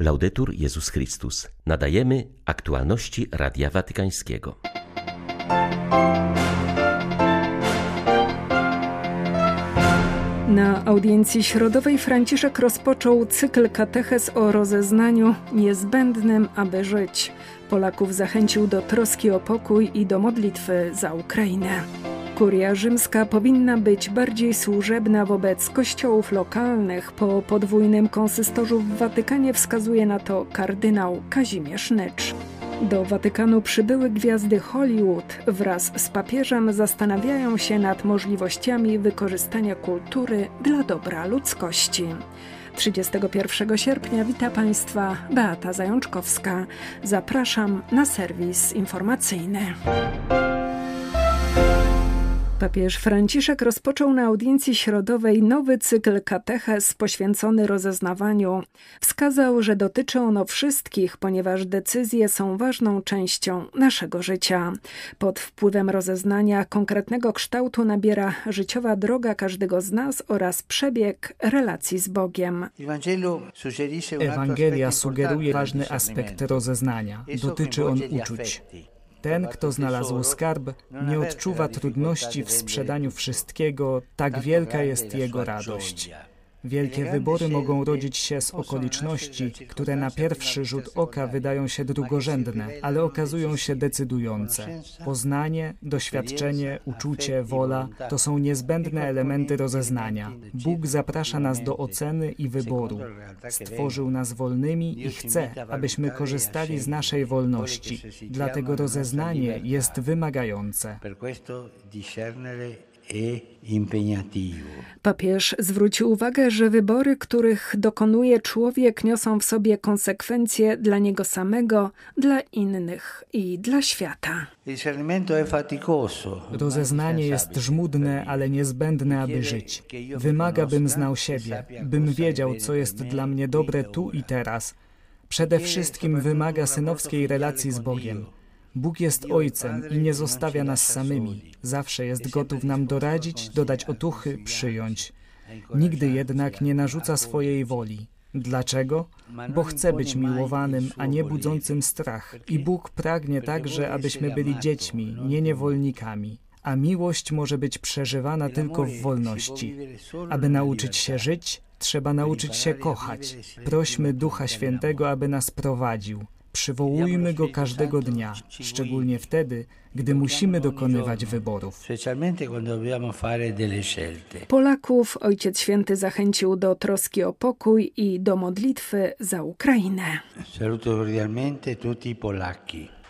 Laudetur Jezus Chrystus. Nadajemy aktualności Radia Watykańskiego. Na audiencji środowej Franciszek rozpoczął cykl kateches o rozeznaniu niezbędnym, aby żyć. Polaków zachęcił do troski o pokój i do modlitwy za Ukrainę. Kuria rzymska powinna być bardziej służebna wobec kościołów lokalnych. Po podwójnym konsystorzu w Watykanie wskazuje na to kardynał Kazimierz Nycz. Do Watykanu przybyły gwiazdy Hollywood wraz z papieżem zastanawiają się nad możliwościami wykorzystania kultury dla dobra ludzkości. 31 sierpnia wita Państwa Beata Zajączkowska. Zapraszam na serwis informacyjny. Papież Franciszek rozpoczął na audiencji środowej nowy cykl kateches poświęcony rozeznawaniu. Wskazał, że dotyczy ono wszystkich, ponieważ decyzje są ważną częścią naszego życia. Pod wpływem rozeznania konkretnego kształtu nabiera życiowa droga każdego z nas oraz przebieg relacji z Bogiem. Ewangelia sugeruje ważny aspekt rozeznania. Dotyczy on uczuć. Ten, kto znalazł skarb, nie odczuwa trudności w sprzedaniu wszystkiego, tak wielka jest jego radość. Wielkie wybory mogą rodzić się z okoliczności, które na pierwszy rzut oka wydają się drugorzędne, ale okazują się decydujące. Poznanie, doświadczenie, uczucie, wola to są niezbędne elementy rozeznania. Bóg zaprasza nas do oceny i wyboru. Stworzył nas wolnymi i chce, abyśmy korzystali z naszej wolności. Dlatego rozeznanie jest wymagające. Papież zwrócił uwagę, że wybory, których dokonuje człowiek, niosą w sobie konsekwencje dla niego samego, dla innych i dla świata. Rozeznanie jest żmudne, ale niezbędne, aby żyć. Wymaga, bym znał siebie, bym wiedział, co jest dla mnie dobre tu i teraz. Przede wszystkim wymaga synowskiej relacji z Bogiem. Bóg jest Ojcem i nie zostawia nas samymi. Zawsze jest gotów nam doradzić, dodać otuchy, przyjąć. Nigdy jednak nie narzuca swojej woli. Dlaczego? Bo chce być miłowanym, a nie budzącym strach. I Bóg pragnie także, abyśmy byli dziećmi, nie niewolnikami. A miłość może być przeżywana tylko w wolności. Aby nauczyć się żyć, trzeba nauczyć się kochać. Prośmy Ducha Świętego, aby nas prowadził. Przywołujmy go każdego dnia, szczególnie wtedy, gdy musimy dokonywać wyborów. Polaków Ojciec Święty zachęcił do troski o pokój i do modlitwy za Ukrainę.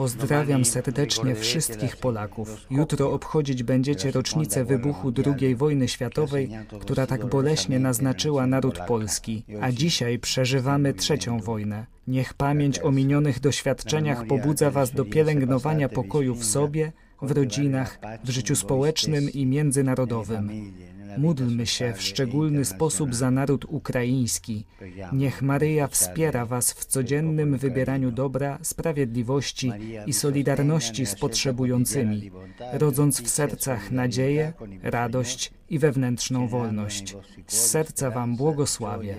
Pozdrawiam serdecznie wszystkich Polaków. Jutro obchodzić będziecie rocznicę wybuchu II wojny światowej, która tak boleśnie naznaczyła naród polski, a dzisiaj przeżywamy trzecią wojnę. Niech pamięć o minionych doświadczeniach pobudza Was do pielęgnowania pokoju w sobie, w rodzinach, w życiu społecznym i międzynarodowym. Módlmy się w szczególny sposób za naród ukraiński. Niech Maryja wspiera Was w codziennym wybieraniu dobra, sprawiedliwości i solidarności z potrzebującymi, rodząc w sercach nadzieję, radość i wewnętrzną wolność. Z serca Wam błogosławię.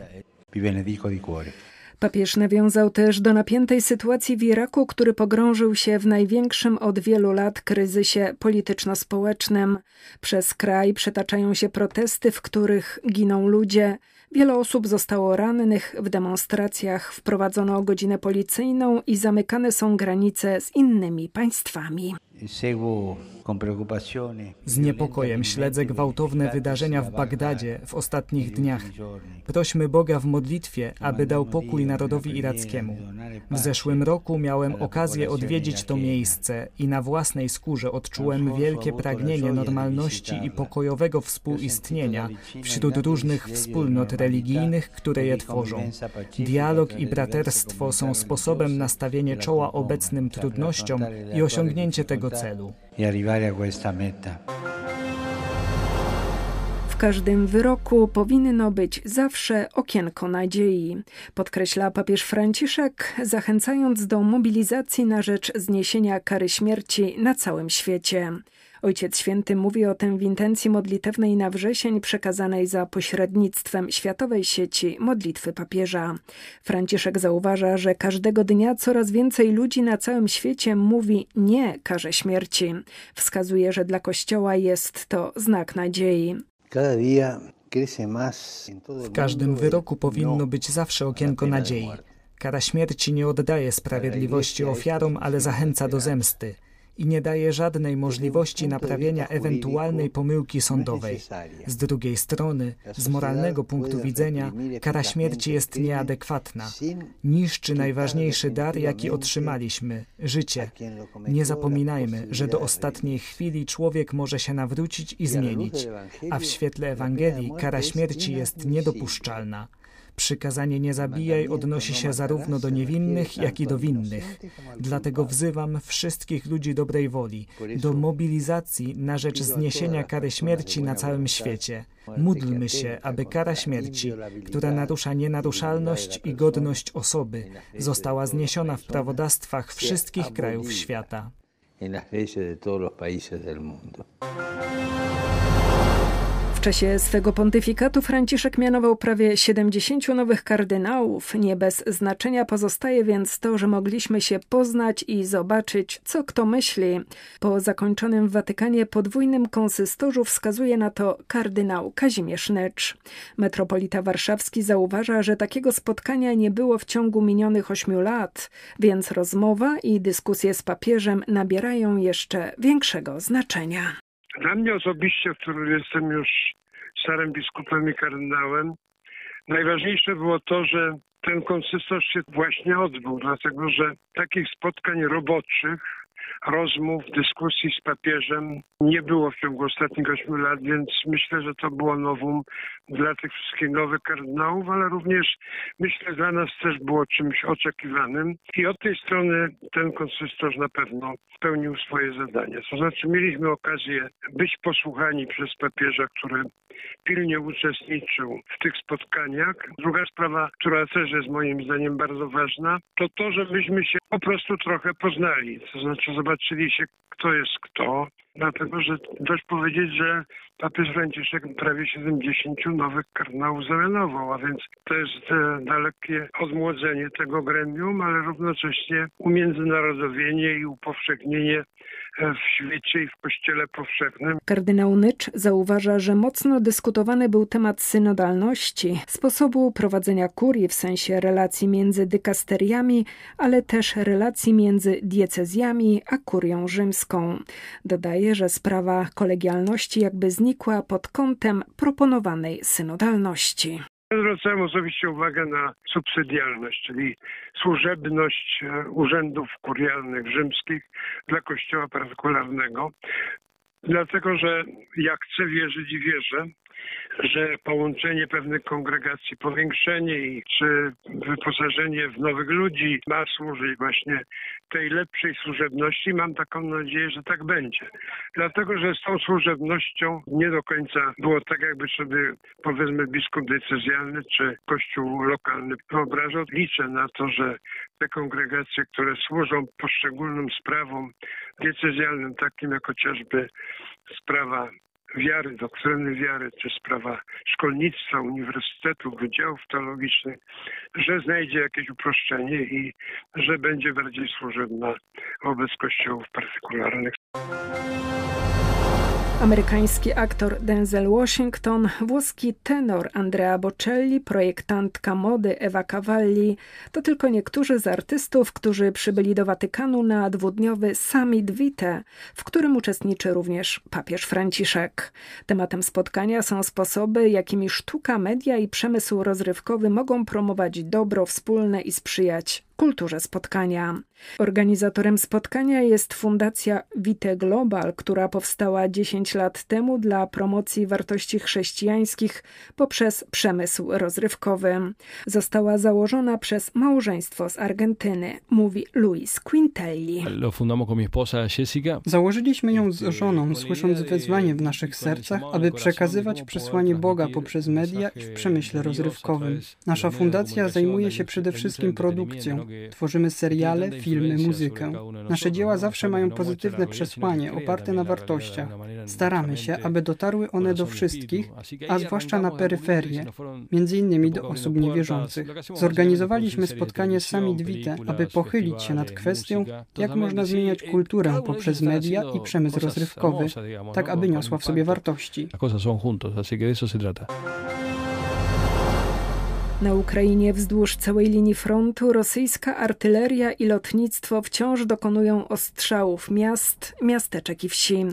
Papież nawiązał też do napiętej sytuacji w Iraku, który pogrążył się w największym od wielu lat kryzysie polityczno-społecznym. Przez kraj przetaczają się protesty, w których giną ludzie. Wiele osób zostało rannych w demonstracjach, wprowadzono godzinę policyjną i zamykane są granice z innymi państwami. Z niepokojem śledzę gwałtowne wydarzenia w Bagdadzie w ostatnich dniach. Prośmy Boga w modlitwie, aby dał pokój narodowi irackiemu. W zeszłym roku miałem okazję odwiedzić to miejsce i na własnej skórze odczułem wielkie pragnienie normalności i pokojowego współistnienia wśród różnych wspólnot religijnych, które je tworzą. Dialog i braterstwo są sposobem na stawienie czoła obecnym trudnościom i osiągnięcie tego Rozzelu e arrivare a questa meta. Każdym wyroku powinno być zawsze okienko nadziei, podkreśla papież Franciszek, zachęcając do mobilizacji na rzecz zniesienia kary śmierci na całym świecie. Ojciec Święty mówi o tym w intencji modlitewnej na wrzesień przekazanej za pośrednictwem Światowej Sieci Modlitwy Papieża. Franciszek zauważa, że każdego dnia coraz więcej ludzi na całym świecie mówi nie karze śmierci. Wskazuje, że dla Kościoła jest to znak nadziei. W każdym wyroku powinno być zawsze okienko nadziei. Kara śmierci nie oddaje sprawiedliwości ofiarom, ale zachęca do zemsty i nie daje żadnej możliwości naprawienia ewentualnej pomyłki sądowej. Z drugiej strony, z moralnego punktu widzenia, kara śmierci jest nieadekwatna. Niszczy najważniejszy dar, jaki otrzymaliśmy życie. Nie zapominajmy, że do ostatniej chwili człowiek może się nawrócić i zmienić, a w świetle Ewangelii kara śmierci jest niedopuszczalna. Przykazanie nie zabijaj odnosi się zarówno do niewinnych, jak i do winnych. Dlatego wzywam wszystkich ludzi dobrej woli do mobilizacji na rzecz zniesienia kary śmierci na całym świecie. Módlmy się, aby kara śmierci, która narusza nienaruszalność i godność osoby, została zniesiona w prawodawstwach wszystkich krajów świata. En las leyes de todos los países del mundo. W czasie swego pontyfikatu Franciszek mianował prawie 70 nowych kardynałów. Nie bez znaczenia pozostaje więc to, że mogliśmy się poznać i zobaczyć, co kto myśli. Po zakończonym w Watykanie podwójnym konsystorzu wskazuje na to kardynał Kazimierz Necz. Metropolita Warszawski zauważa, że takiego spotkania nie było w ciągu minionych ośmiu lat, więc rozmowa i dyskusje z papieżem nabierają jeszcze większego znaczenia. Dla mnie osobiście, który jestem już starym biskupem i kardynałem, najważniejsze było to, że ten konsystorz się właśnie odbył, dlatego że takich spotkań roboczych rozmów, dyskusji z papieżem nie było w ciągu ostatnich ośmiu lat, więc myślę, że to było nowum dla tych wszystkich nowych kardynałów, ale również myślę dla nas też było czymś oczekiwanym i od tej strony ten konsystorz na pewno spełnił swoje zadanie. To znaczy mieliśmy okazję być posłuchani przez papieża, który pilnie uczestniczył w tych spotkaniach. Druga sprawa, która też jest moim zdaniem bardzo ważna, to to, że myśmy się po prostu trochę poznali. To znaczy zobaczyli się, kto jest kto, dlatego że dość powiedzieć, że papież Franciszek prawie 70 nowych kardynałów zamianował, a więc to jest e, dalekie odmłodzenie tego gremium, ale równocześnie umiędzynarodowienie i upowszechnienie w świecie i w Kościele powszechnym. Kardynał Nycz zauważa, że mocno dyskutowany był temat synodalności, sposobu prowadzenia kurii w sensie relacji między dykasteriami, ale też relacji między diecezjami a kurią rzymską. Dodaje, że sprawa kolegialności jakby znikła pod kątem proponowanej synodalności. Zwracałem osobiście uwagę na subsydialność, czyli służebność e, urzędów kurialnych rzymskich dla kościoła partykularnego. Dlatego, że ja chcę wierzyć i wierzę, że połączenie pewnych kongregacji, powiększenie ich, czy wyposażenie w nowych ludzi ma służyć właśnie tej lepszej służebności. Mam taką nadzieję, że tak będzie. Dlatego, że z tą służebnością nie do końca było tak, jakby sobie powiedzmy biskup decyzjalny czy kościół lokalny wyobrażał. Liczę na to, że te kongregacje, które służą poszczególnym sprawom decyzjalnym, takim jak chociażby sprawa wiary, doktryny wiary, czy sprawa szkolnictwa, uniwersytetów, wydziałów teologicznych, że znajdzie jakieś uproszczenie i że będzie bardziej służebna wobec kościołów partykularnych. Amerykański aktor Denzel Washington, włoski tenor Andrea Bocelli, projektantka mody Ewa Cavalli to tylko niektórzy z artystów, którzy przybyli do Watykanu na dwudniowy Summit Vitae, w którym uczestniczy również papież Franciszek. Tematem spotkania są sposoby, jakimi sztuka, media i przemysł rozrywkowy mogą promować dobro wspólne i sprzyjać kulturze spotkania. Organizatorem spotkania jest Fundacja Vite Global, która powstała 10 lat temu dla promocji wartości chrześcijańskich poprzez przemysł rozrywkowy. Została założona przez małżeństwo z Argentyny, mówi Luis Quintelli. Założyliśmy ją z żoną, słysząc wezwanie w naszych sercach, aby przekazywać przesłanie Boga poprzez media i w przemyśle rozrywkowym. Nasza fundacja zajmuje się przede wszystkim produkcją. Tworzymy seriale, filmy, muzykę. Nasze dzieła zawsze mają pozytywne przesłanie oparte na wartościach. Staramy się, aby dotarły one do wszystkich, a zwłaszcza na peryferię, między innymi do osób niewierzących. Zorganizowaliśmy spotkanie Summit Vite, aby pochylić się nad kwestią, jak można zmieniać kulturę poprzez media i przemysł rozrywkowy, tak aby niosła w sobie wartości. Na Ukrainie wzdłuż całej linii frontu rosyjska artyleria i lotnictwo wciąż dokonują ostrzałów miast, miasteczek i wsi.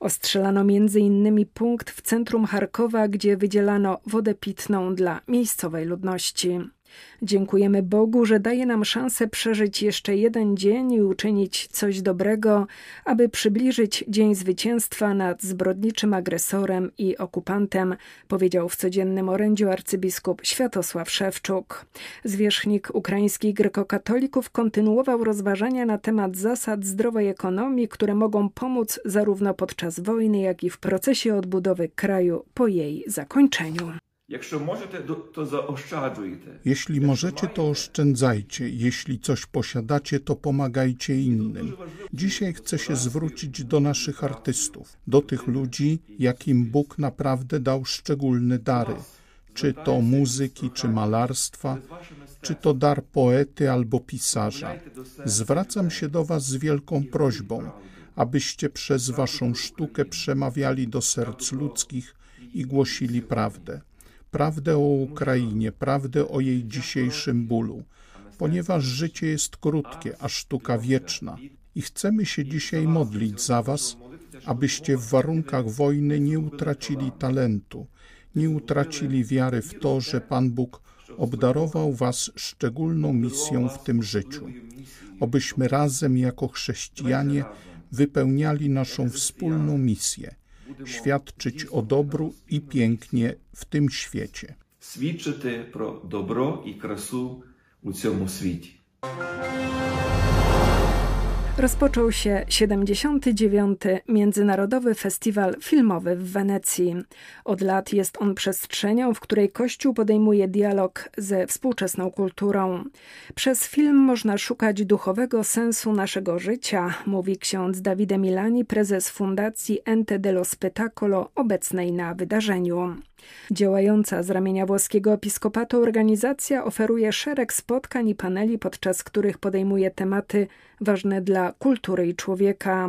Ostrzelano m.in. punkt w centrum Charkowa, gdzie wydzielano wodę pitną dla miejscowej ludności. Dziękujemy Bogu, że daje nam szansę przeżyć jeszcze jeden dzień i uczynić coś dobrego, aby przybliżyć Dzień Zwycięstwa nad zbrodniczym agresorem i okupantem, powiedział w codziennym orędziu arcybiskup Światosław Szewczuk. Zwierzchnik ukraińskich grekokatolików kontynuował rozważania na temat zasad zdrowej ekonomii, które mogą pomóc zarówno podczas wojny, jak i w procesie odbudowy kraju po jej zakończeniu. Jeśli możecie, to oszczędzajcie. Jeśli coś posiadacie, to pomagajcie innym. Dzisiaj chcę się zwrócić do naszych artystów, do tych ludzi, jakim Bóg naprawdę dał szczególne dary. Czy to muzyki, czy malarstwa, czy to dar poety albo pisarza. Zwracam się do Was z wielką prośbą, abyście przez Waszą sztukę przemawiali do serc ludzkich i głosili prawdę prawdę o Ukrainie, prawdę o jej dzisiejszym bólu, ponieważ życie jest krótkie, a sztuka wieczna. I chcemy się dzisiaj modlić za Was, abyście w warunkach wojny nie utracili talentu, nie utracili wiary w to, że Pan Bóg obdarował Was szczególną misją w tym życiu. Obyśmy razem jako chrześcijanie wypełniali naszą wspólną misję świadczyć o dobru i pięknie w tym świecie. Свідчити про добро і красу у цьому світі. Rozpoczął się 79. Międzynarodowy Festiwal Filmowy w Wenecji. Od lat jest on przestrzenią, w której Kościół podejmuje dialog ze współczesną kulturą. Przez film można szukać duchowego sensu naszego życia, mówi ksiądz Davide Milani, prezes Fundacji Ente dello Spettacolo, obecnej na wydarzeniu. Działająca z ramienia włoskiego episkopatu organizacja oferuje szereg spotkań i paneli, podczas których podejmuje tematy ważne dla kultury i człowieka.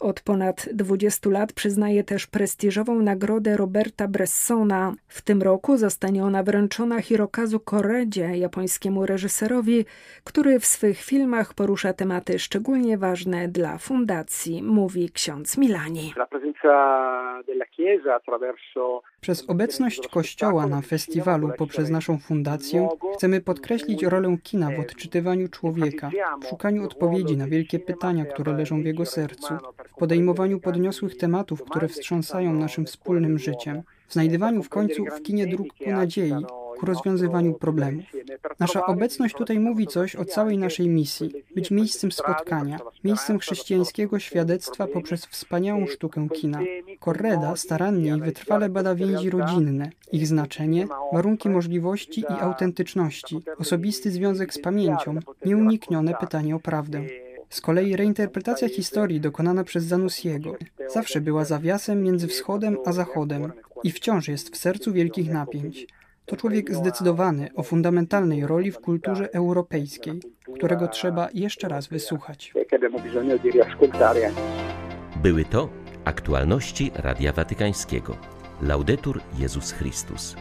Od ponad 20 lat przyznaje też prestiżową nagrodę Roberta Bressona. W tym roku zostanie ona wręczona Hirokazu Koredzie, japońskiemu reżyserowi, który w swych filmach porusza tematy szczególnie ważne dla fundacji, mówi ksiądz Milani. Przez obecność Kościoła na festiwalu poprzez naszą fundację chcemy podkreślić rolę kina w odczytywaniu człowieka, w szukaniu odpowiedzi na wielkie pytania, które leżą w jego sercu, w podejmowaniu podniosłych tematów, które wstrząsają naszym wspólnym życiem, w znajdywaniu w końcu w kinie dróg ku nadziei, ku rozwiązywaniu problemów. Nasza obecność tutaj mówi coś o całej naszej misji być miejscem spotkania, miejscem chrześcijańskiego świadectwa poprzez wspaniałą sztukę kina. Correda starannie i wytrwale bada więzi rodzinne, ich znaczenie, warunki możliwości i autentyczności, osobisty związek z pamięcią, nieuniknione pytanie o prawdę. Z kolei reinterpretacja historii dokonana przez Zanussiego zawsze była zawiasem między wschodem a zachodem i wciąż jest w sercu wielkich napięć. To człowiek zdecydowany o fundamentalnej roli w kulturze europejskiej, którego trzeba jeszcze raz wysłuchać. Były to aktualności Radia Watykańskiego. Laudetur Jezus Chrystus.